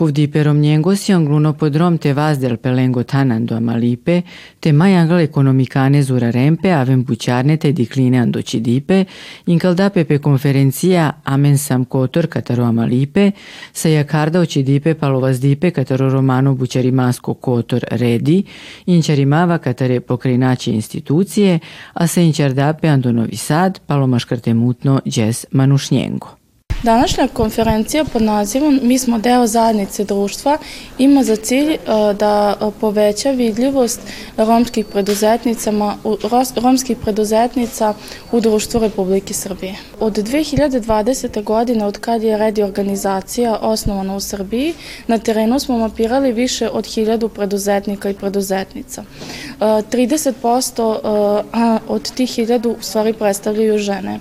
Cuvdipe romniengo si angluno podrom te vas del pelengo tanando a malipe, te mai angle economicane zura rempe avem buciarne te dicline andocidipe, incaldape pe conferenția amen sam cotor cataro a malipe, sa iacarda ocidipe palovazdipe cataro romano buciarimasco cotor redi, incerimava catare pocrinaci institucije, a se incerdape ando Novi Sad, palomaškarte mutno džes manušnjengo. Današnja konferencija pod nazivom Mi smo deo zajednice društva ima za cilj e, da poveća vidljivost romskih romskih preduzetnica u društvu Republike Srbije. Od 2020. godine, od kad je redi organizacija osnovana u Srbiji, na terenu smo mapirali više od hiljadu preduzetnika i preduzetnica. 30% e, od tih hiljadu u stvari predstavljaju žene.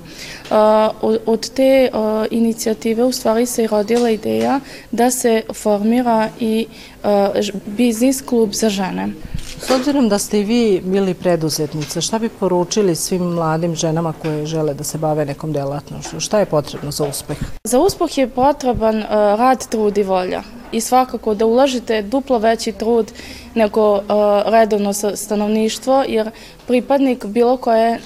Od te inicijative u stvari se rodila ideja da se formira i biznis klub za žene. S obzirom da ste i vi bili preduzetnice, šta bi poručili svim mladim ženama koje žele da se bave nekom delatnošću? Šta je potrebno za uspeh? Za uspeh je potreban rad, trud i volja i svakako da ulažite duplo veći trud nego uh, redovno stanovništvo, jer pripadnik bilo koje uh,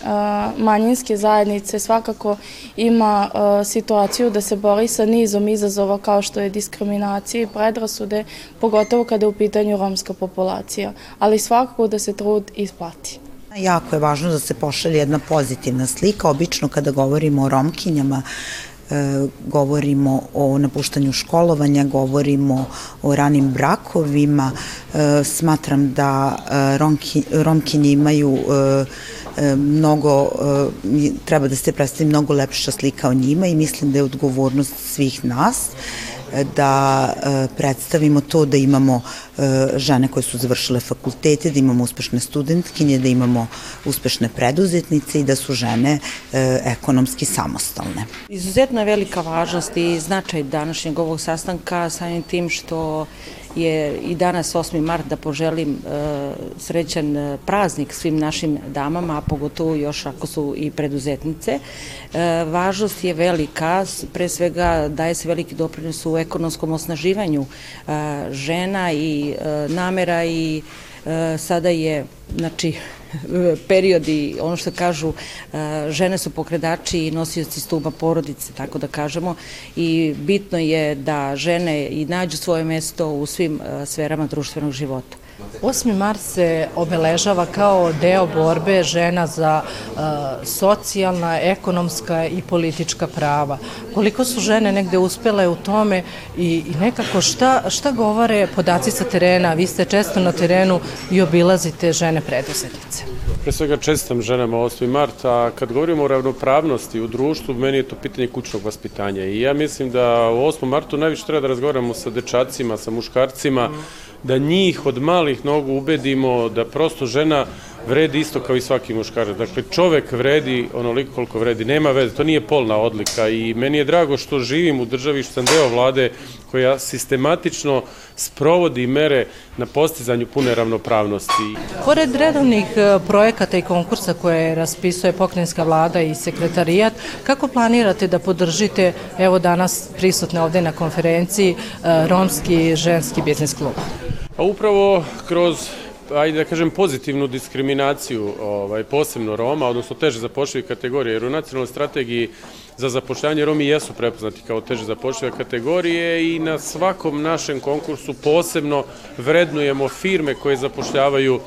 manjinske zajednice svakako ima uh, situaciju da se bori sa nizom izazova kao što je diskriminacija i predrasude, pogotovo kada je u pitanju romska populacija, ali svakako da se trud isplati. Jako je važno da se pošalje jedna pozitivna slika. Obično kada govorimo o romkinjama, govorimo o napuštanju školovanja, govorimo o ranim brakovima, e, smatram da e, romki, romkinje imaju mnogo, treba da se predstavi mnogo lepša slika o njima i mislim da je odgovornost svih nas da e, predstavimo to da imamo e, žene koje su završile fakultete, da imamo uspešne studentkinje, da imamo uspešne preduzetnice i da su žene e, ekonomski samostalne. Izuzetno velika važnost i značaj današnjeg ovog sastanka samim tim što je i danas 8. mart da poželim e, srećan e, praznik svim našim damama, a pogotovo još ako su i preduzetnice. E, važnost je velika, pre svega daje se veliki doprinos u ekonomskom osnaživanju žena i namera i sada je, znači, periodi, ono što kažu, e, žene su pokredači i nosioci stuba porodice, tako da kažemo, i bitno je da žene i nađu svoje mesto u svim e, sferama društvenog života. 8. mart se obeležava kao deo borbe žena za uh, socijalna, ekonomska i politička prava. Koliko su žene negde uspele u tome i, i nekako šta, šta govore podaci sa terena? Vi ste često na terenu i obilazite žene preduzetnice. Pre svega čestam ženama 8. marta, a kad govorimo o ravnopravnosti u društvu, meni je to pitanje kućnog vaspitanja i ja mislim da u 8. martu najviše treba da razgovaramo sa dečacima, sa muškarcima, da njih od malih nogu ubedimo da prosto žena vredi isto kao i svaki muškarac. Dakle, čovek vredi onoliko koliko vredi. Nema veze, to nije polna odlika i meni je drago što živim u državi, što sam deo vlade koja sistematično sprovodi mere na postizanju pune ravnopravnosti. Pored redovnih e, projekata i konkursa koje raspisuje pokrenjska vlada i sekretarijat, kako planirate da podržite, evo danas prisutne ovde na konferenciji, e, Romski ženski biznis klub? Pa upravo kroz ajde da kažem, pozitivnu diskriminaciju ovaj, posebno Roma, odnosno teže zapošljive kategorije, jer u nacionalnoj strategiji za zapošljavanje Romi jesu prepoznati kao teže zapošljive kategorije i na svakom našem konkursu posebno vrednujemo firme koje zapošljavaju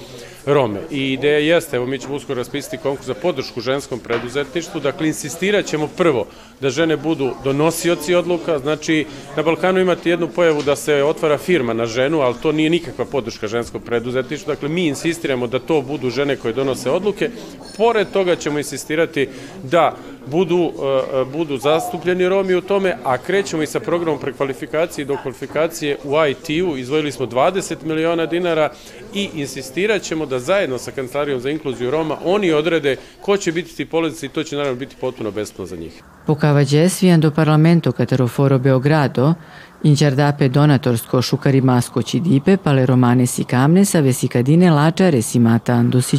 Rome. I ideja jeste, evo mi ćemo uskoro raspisati konkurs za podršku ženskom preduzetništvu, dakle insistirat ćemo prvo da žene budu donosioci odluka, znači na Balkanu imate jednu pojavu da se otvara firma na ženu, ali to nije nikakva podrška ženskom preduzetništvu, dakle mi insistiramo da to budu žene koje donose odluke, pored toga ćemo insistirati da budu, uh, budu zastupljeni Romi u tome, a krećemo i sa programom prekvalifikacije i dokvalifikacije u IT-u, izvojili smo 20 miliona dinara i insistirat ćemo da zajedno sa Kancelarijom za inkluziju Roma oni odrede ko će biti ti polaznici i to će naravno biti potpuno besplatno za njih. Pokavađe do parlamento Cateroforo Beogrado, Incerdape donatorsko šukarimasko cidipe, pale romane si camne, sa vesicadine laciare si mata ando si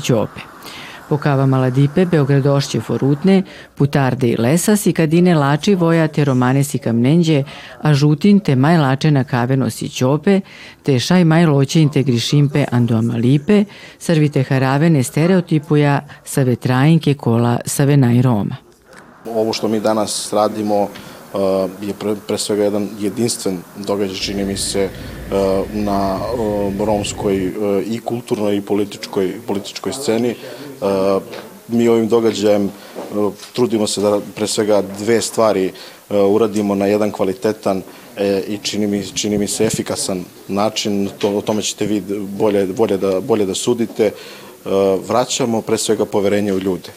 ciope. Pokava Maladipe, Beogradošće Forutne, Putarde i Lesas i Lači Voja te Romane si Kamnenđe, a Žutin te Maj Lače na Kaveno si Ćope, te Šaj Maj Loće integri Šimpe Ando Amalipe, Servite Haravene stereotipuja sa vetrajinke kola sa Venaj Roma. Ovo što mi danas radimo je pre, pre svega jedan jedinstven događaj, čini mi se, uh, na uh, romskoj i kulturnoj i političkoj, političkoj sceni. Mi ovim događajem trudimo se da pre svega dve stvari uradimo na jedan kvalitetan i čini mi, čini mi se efikasan način, to, o tome ćete vi bolje, bolje, da, bolje da sudite. Vraćamo pre svega poverenje u ljude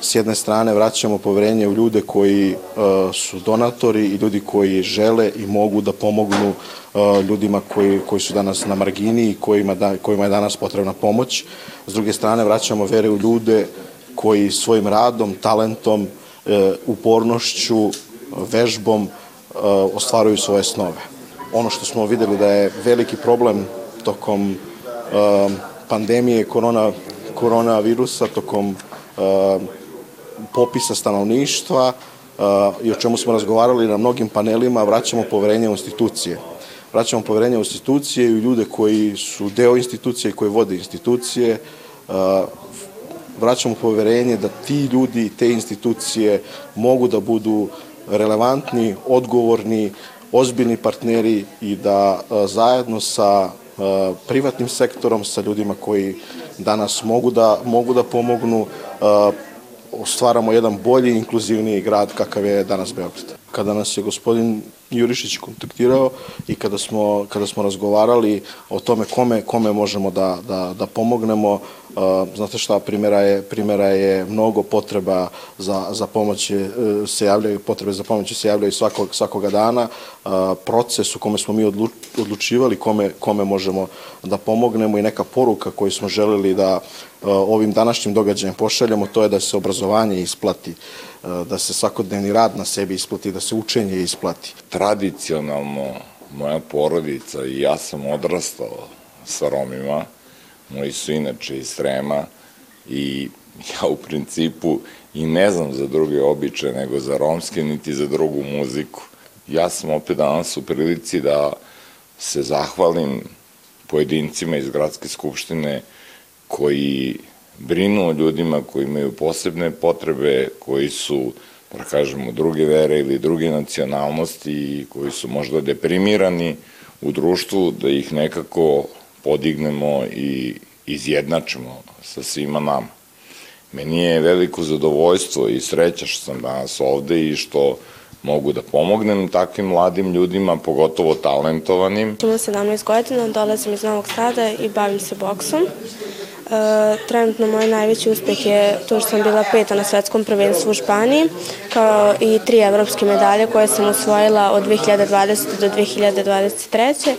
s jedne strane vraćamo poverenje u ljude koji uh, su donatori i ljudi koji žele i mogu da pomognu uh, ljudima koji, koji su danas na margini i kojima, da, kojima je danas potrebna pomoć. S druge strane vraćamo vere u ljude koji svojim radom, talentom, uh, upornošću, vežbom ostvaruju svoje snove. Ono što smo videli da je veliki problem tokom pandemije korona, koronavirusa, tokom popisa stanovništva uh, i o čemu smo razgovarali na mnogim panelima, vraćamo poverenje u institucije. Vraćamo poverenje u institucije i u ljude koji su deo institucije i koji vode institucije. Uh, vraćamo poverenje da ti ljudi i te institucije mogu da budu relevantni, odgovorni, ozbiljni partneri i da uh, zajedno sa privatnim sektorom, sa ljudima koji danas mogu da, mogu da pomognu, stvaramo jedan bolji, inkluzivniji grad kakav je danas Beograd. Kada nas je gospodin Jurišić kontaktirao i kada smo, kada smo razgovarali o tome kome, kome možemo da, da, da pomognemo, znate šta, primjera je, primjera je mnogo potreba za, za pomoć se javljaju, potrebe za pomoć se javljaju svakog, svakoga dana. Proces u kome smo mi odlučivali kome, kome možemo da pomognemo i neka poruka koju smo želeli da ovim današnjim događajem pošaljemo, to je da se obrazovanje isplati, da se svakodnevni rad na sebi isplati, da se učenje isplati. Tradicionalno moja porodica i ja sam odrastao sa Romima, moji su inače iz Srema i ja u principu i ne znam za druge običaje nego za romske, niti za drugu muziku. Ja sam opet danas u prilici da se zahvalim pojedincima iz Gradske skupštine koji brinu o ljudima koji imaju posebne potrebe, koji su, da kažemo, druge vere ili druge nacionalnosti i koji su možda deprimirani u društvu, da ih nekako podignemo i izjednačimo sa svima nama. Meni je veliko zadovoljstvo i sreća što sam danas ovde i što mogu da pomognem takvim mladim ljudima, pogotovo talentovanim. Imam 17 godina, dolazim iz Novog Sada i bavim se boksom. Trenutno moj najveći uspeh je to što sam bila peta na svetskom prvenstvu u Španiji, kao i tri evropske medalje koje sam osvojila od 2020. do 2023.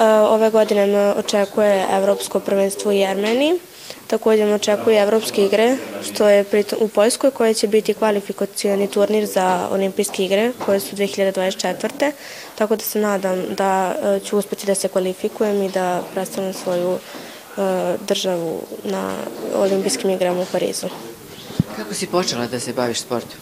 E, ove godine me očekuje Evropsko prvenstvo u Jermeniji. Takođe me očekuje Evropske igre, što je u Poljskoj, koje će biti kvalifikacioni turnir za olimpijske igre, koje su 2024. Tako da se nadam da e, ću uspeti da se kvalifikujem i da predstavljam svoju državu na olimpijskim igrama u Parizu. Kako si počela da se baviš sportom?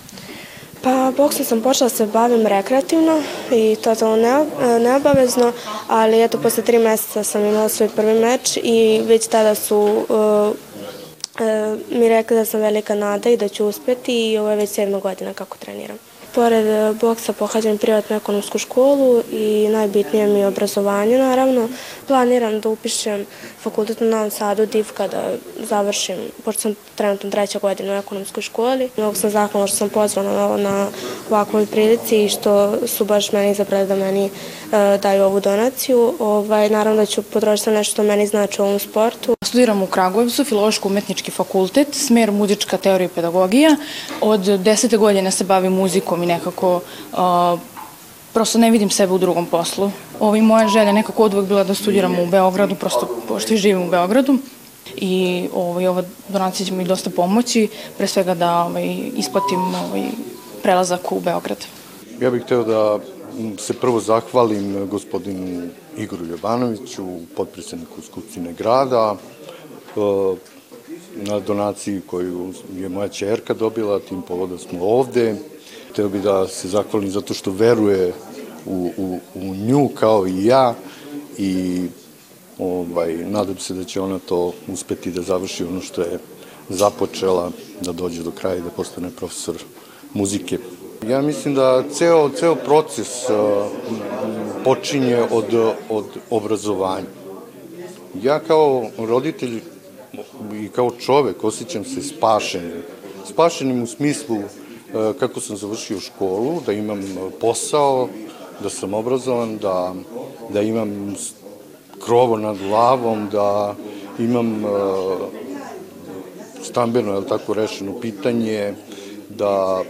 Pa, boksom sam počela da se bavim rekreativno i totalno ne, neobavezno, ali eto, posle tri meseca sam imala svoj prvi meč i već tada su uh, uh, mi rekli da sam velika nada i da ću uspeti i ovo je već sedma godina kako treniram. Pored e, boksa pohađam privatnu ekonomsku školu i najbitnije mi je obrazovanje naravno. Planiram da upišem fakultet u Novom Sadu DIV kada završim, pošto sam trenutno treća godina u ekonomskoj školi. Mnogo sam zahvalna što sam pozvana na, na ovakvoj prilici i što su baš meni izabrali da meni e, daju ovu donaciju. Ovaj, naravno da ću podrožiti nešto što meni znači u ovom sportu. Studiram u Kragujevcu, filološko-umetnički fakultet, smer muzička teorija i pedagogija. Od desete godine se bavim muzikom i nekako uh, prosto ne vidim sebe u drugom poslu. Ovo i moja želja nekako odvek bila da studiram u Beogradu, prosto pošto i živim u Beogradu i ovaj, ova donacija će mi dosta pomoći, pre svega da ovaj, isplatim ovaj, prelazak u Beograd. Ja bih hteo da se prvo zahvalim gospodinu Igoru Jovanoviću, podpredsedniku Skupštine grada, na donaciji koju je moja čerka dobila, tim povoda smo ovde. Teo bi da se zahvalim zato što veruje u, u, u nju kao i ja i ovaj, nadam se da će ona to uspeti da završi ono što je započela, da dođe do kraja i da postane profesor muzike. Ja mislim da ceo, ceo proces uh, počinje od, od obrazovanja. Ja kao roditelj i kao čovek osjećam se spašenim. Spašenim u smislu uh, kako sam završio školu, da imam posao, da sam obrazovan, da, da imam krovo nad glavom, da imam uh, stambeno, je tako, rešeno pitanje, da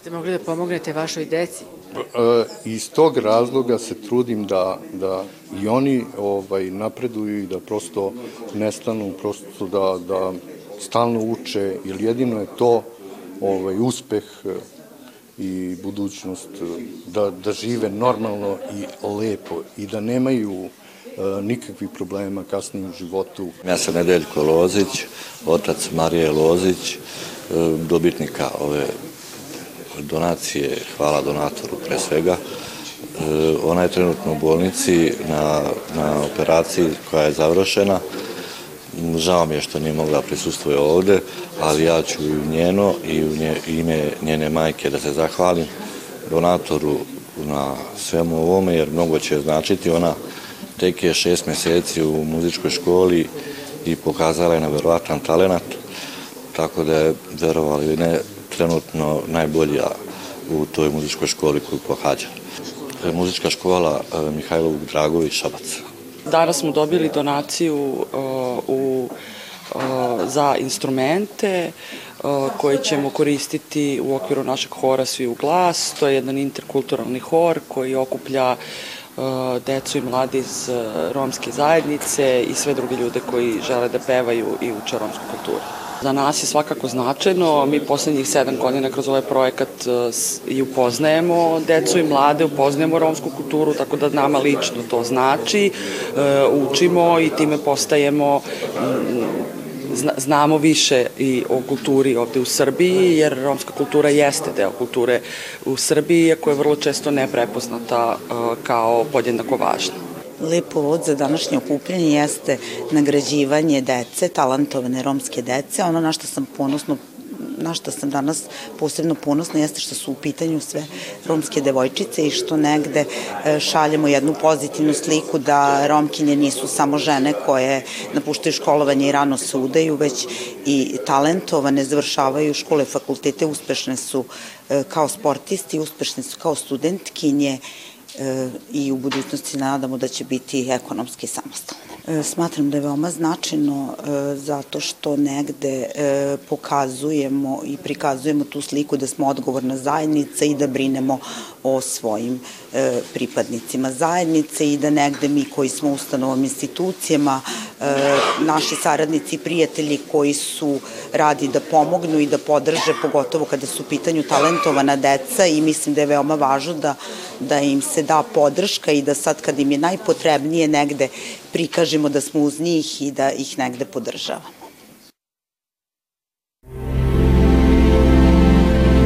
Ste mogli da pomognete vašoj deci? E, iz tog razloga se trudim da, da i oni ovaj, napreduju i da prosto nestanu, prosto da, da stalno uče, jer jedino je to ovaj, uspeh e, i budućnost, e, da, da žive normalno i lepo i da nemaju nikakvih problema kasnije u životu. Ja sam Nedeljko Lozić, otac Marije Lozić, dobitnika ove donacije, hvala donatoru pre svega. E, ona je trenutno u bolnici na, na operaciji koja je završena. Žao mi je što nije mogla prisustuje ovde, ali ja ću i u njeno i u nje, ime njene majke da se zahvalim donatoru na svemu ovome, jer mnogo će značiti. Ona tek je šest meseci u muzičkoj školi i pokazala je na verovatan talenat, tako da je, verovali ne, trenutno najbolja u toj muzičkoj školi koju pohađa. E, muzička škola e, Mihajlo Dragović Šabac. Danas smo dobili donaciju uh, u, za instrumente koje ćemo koristiti u okviru našeg hora Svi u glas. To je jedan interkulturalni hor koji okuplja decu i mladi iz romske zajednice i sve druge ljude koji žele da pevaju i uče romsku kulturu. Za nas je svakako značajno. Mi poslednjih sedam godina kroz ovaj projekat e, i upoznajemo decu i mlade, upoznajemo romsku kulturu, tako da nama lično to znači. E, učimo i time postajemo znamo više i o kulturi ovde u Srbiji, jer romska kultura jeste deo kulture u Srbiji, iako je vrlo često neprepoznata e, kao podjednako važna. Lep povod za današnje okupljanje jeste nagrađivanje dece, talentovane romske dece. Ono na što sam ponosno na što sam danas posebno ponosna jeste što su u pitanju sve romske devojčice i što negde e, šaljemo jednu pozitivnu sliku da romkinje nisu samo žene koje napuštaju školovanje i rano se udaju, već i talentovane, završavaju škole, fakultete, uspešne su e, kao sportisti, uspešne su kao studentkinje i u budućnosti nadamo da će biti ekonomski samostalne. E, smatram da je veoma značajno e, zato što negde pokazujemo i prikazujemo tu sliku da smo odgovorna zajednica i da brinemo o svojim pripadnicima zajednice i da negde mi koji smo ustanovom institucijama, naši saradnici i prijatelji koji su radi da pomognu i da podrže, pogotovo kada su u pitanju talentovana deca i mislim da je veoma važno da, da im se da podrška i da sad kad im je najpotrebnije negde prikažemo da smo uz njih i da ih negde podržavamo.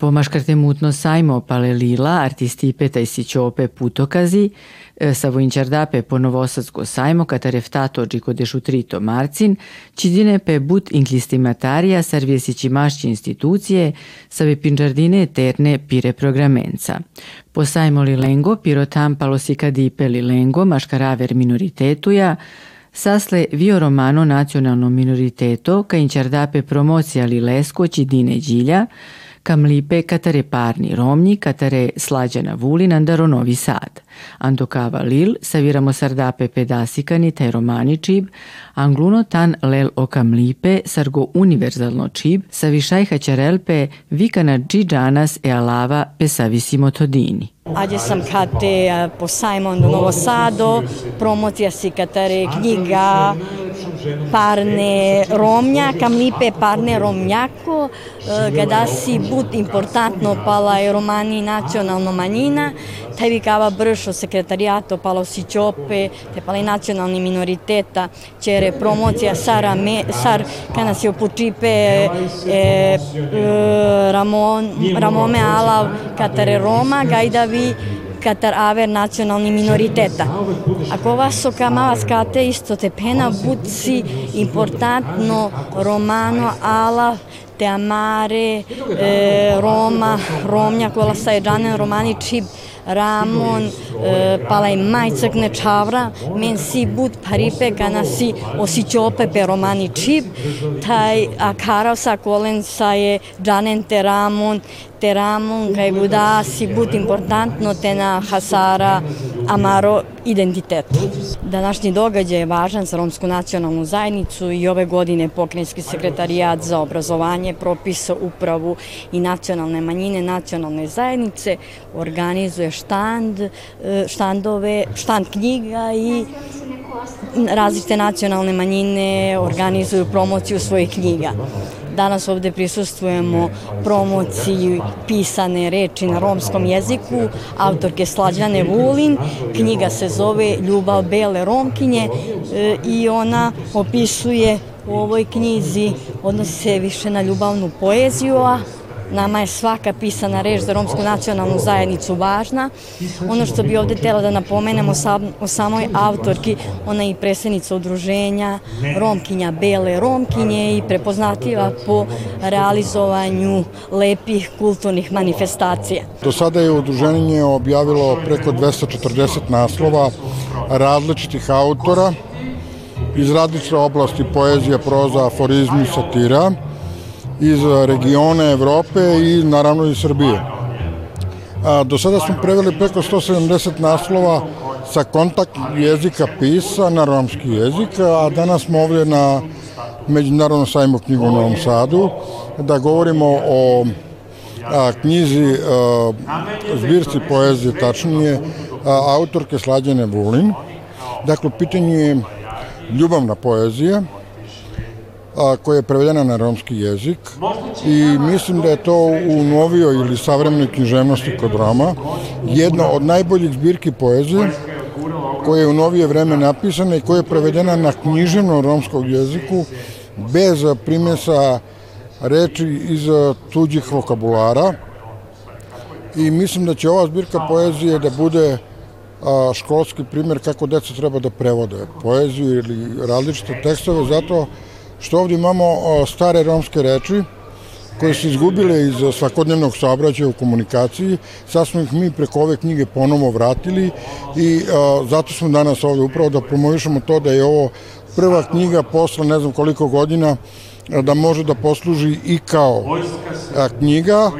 Pomaškarte mutno sajmo palelila, artistipe taj sićope putokazi, e, sa vojnčardape po novosadsko sajmo katareftato džiko dešutrito marcin, čidine pe but inklistimatarija sarvjesići mašći institucije, sa ve pinđardine eterne pire programenca. Po sajmo li lengo, piro tampalo si kadipe li lengo, maškaraver minoritetuja, Sasle vio romano nacionalno minoriteto, ka inčardape promocija li lesko čidine džilja, Kamlipe Katare Parni Romnji, Katare Slađana Vulin, Andaro Novi Sad. Andokava Lil, Saviramo Sardape Pedasikani, taj romani čib, Angluno tan lel o Kamlipe, Sargo univerzalno čib, Savišaj Haćarelpe, Vikana Džidžanas e alava pe savisimo todini. Ađe sam kate po sajmon do Novo Sado, promocija si katare knjiga, parne romnja, kam lipe parne romnjako, kada si but importantno pala je romani nacionalno manjina, taj vikava bršo sekretarijato palo si čope, te pala i nacionalni minoriteta, čere promocija sara, me, sar kana si opučipe e, e, Ramon, Ramome Alav katare Roma, gajdavi katar aver nacionalni minoriteta. Ako vas okama skate isto te pena butsi importantno romano ala te amare eh, Roma, Romnja, kola sa je romani čib Ramon, e, palai mai căcne chavra, men si but paripe kana si osichope pe romani chip, tai akara sa kolen sa je te Ramon, te Ramon kaj buda si but importantno te na Hasara Amaro identitet. Današnji događaj je važan za romsku nacionalnu zajednicu i ove godine pokrenjski sekretarijat za obrazovanje, propisa, upravu i nacionalne manjine nacionalne zajednice organizuje štand, e, štandove, štand knjiga i različite nacionalne manjine organizuju promociju svojih knjiga. Danas ovde prisustujemo promociji pisane reči na romskom jeziku autorke Slađane Vulin. Knjiga se zove Ljubav bele romkinje e, i ona opisuje u ovoj knjizi, odnosi se više na ljubavnu poeziju, a Nama je svaka pisana reč za romsku nacionalnu zajednicu važna. Ono što bi ovde tela da napomenemo o samoj autorki, ona je i predsednica udruženja Romkinja Bele Romkinje i prepoznativa po realizovanju lepih kulturnih manifestacija. Do sada je udruženje objavilo preko 240 naslova različitih autora iz različite oblasti poezija, proza, aforizmi, satira iz regiona Evrope i naravno iz Srbije. A, do sada smo preveli preko 170 naslova sa kontakt jezika pisa na romski jezik, a danas smo ovdje na Međunarodnom sajmu knjigu u Novom Sadu da govorimo o a, knjizi a, zbirci poezije, tačnije a, autorke Slađene Vulin. Dakle, pitanje je ljubavna poezija, koja je prevedena na romski jezik. I mislim da je to u novijoj ili savremenoj književnosti kod Roma jedna od najboljih zbirki poezije koja je u novije vreme napisana i koja je prevedena na književnom romskog jeziku bez primesa reči iz tuđih vokabulara. I mislim da će ova zbirka poezije da bude školski primjer kako deca treba da prevode poeziju ili različite tekstove, zato što ovdje imamo stare romske reči koje su izgubile iz svakodnevnog saobraćaja u komunikaciji. Sad smo ih mi preko ove knjige ponovo vratili i zato smo danas ovde upravo da promovišemo to da je ovo prva knjiga posle ne znam koliko godina da može da posluži i kao knjiga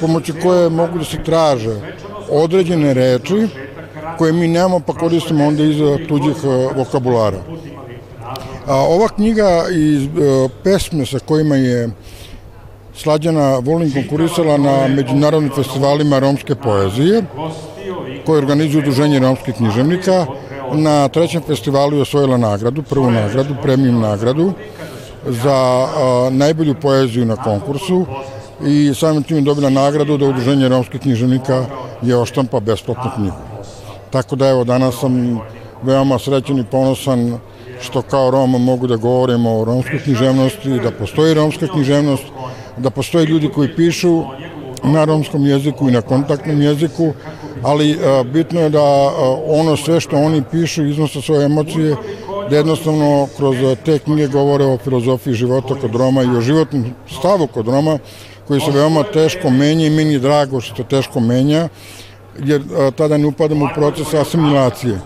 pomoću koje mogu da se traže određene reči koje mi nemamo pa koristimo onda iz tuđih vokabulara. A, ova knjiga i e, pesme sa kojima je Slađana Volin konkurisala na međunarodnim festivalima romske poezije, koje organizuju Udruženje romskih književnika, na trećem festivalu je osvojila nagradu, prvu nagradu, premium nagradu, za a, najbolju poeziju na konkursu i samim tim je dobila nagradu da Udruženje romskih književnika je oštampa besplatnu knjigu. Tako da evo danas sam veoma srećen i ponosan što kao Roma mogu da govorimo o romskoj književnosti, da postoji romska književnost, da postoje ljudi koji pišu na romskom jeziku i na kontaktnom jeziku, ali a, bitno je da a, ono sve što oni pišu iznose svoje emocije, da jednostavno kroz te knjige govore o filozofiji života kod Roma i o životnom stavu kod Roma, koji se veoma teško menja i meni drago što se teško menja, jer tada ne upadamo u proces asimilacije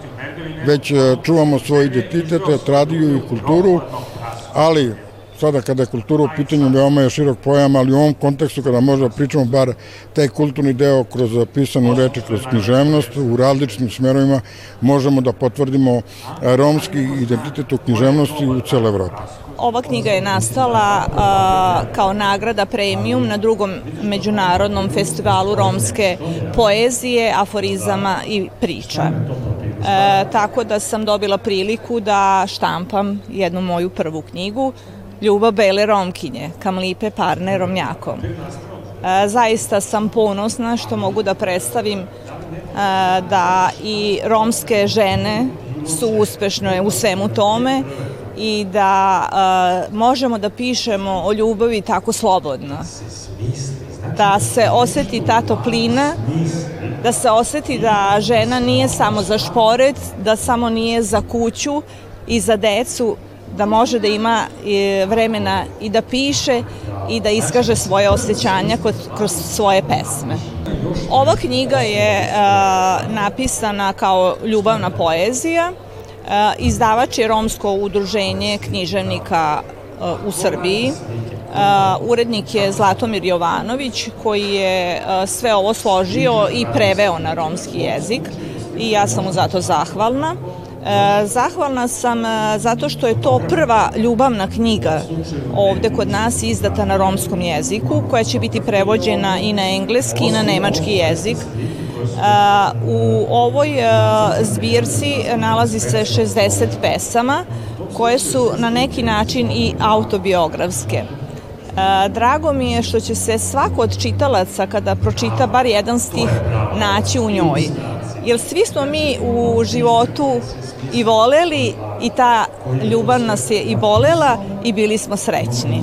već e, čuvamo svoj identitet, tradiju i kulturu, ali sada kada je kultura u pitanju veoma je širok pojam, ali u ovom kontekstu kada možda pričamo bar taj kulturni deo kroz pisanu reči, kroz književnost u različitim smerovima možemo da potvrdimo romski identitet u književnosti u celoj Evropi. Ova knjiga je nastala a, kao nagrada premium na drugom međunarodnom festivalu romske poezije, aforizama i priča. E, tako da sam dobila priliku da štampam jednu moju prvu knjigu, Ljubav bele romkinje, Kamlipe Parne Romnjakom. E, zaista sam ponosna što mogu da predstavim e, da i romske žene su uspešne u svemu tome i da e, možemo da pišemo o ljubavi tako slobodno. Da se oseti ta toplina, da se oseti da žena nije samo za šporet, da samo nije za kuću i za decu, da može da ima e, vremena i da piše i da iskaže svoje osjećanja kroz svoje pesme. Ova knjiga je uh, napisana kao ljubavna poezija. Uh, izdavač je Romsko udruženje književnika uh, u Srbiji. Urednik je Zlatomir Jovanović koji je sve ovo složio i preveo na romski jezik i ja sam mu zato zahvalna. Zahvalna sam zato što je to prva ljubavna knjiga ovde kod nas izdata na romskom jeziku, koja će biti prevođena i na engleski i na nemački jezik. U ovoj zbirci nalazi se 60 pesama koje su na neki način i autobiografske. Drago mi je što će se svako od čitalaca kada pročita bar jedan stih naći u njoj jer svi smo mi u životu i voleli i ta ljubav nas je i bolela i bili smo srećni.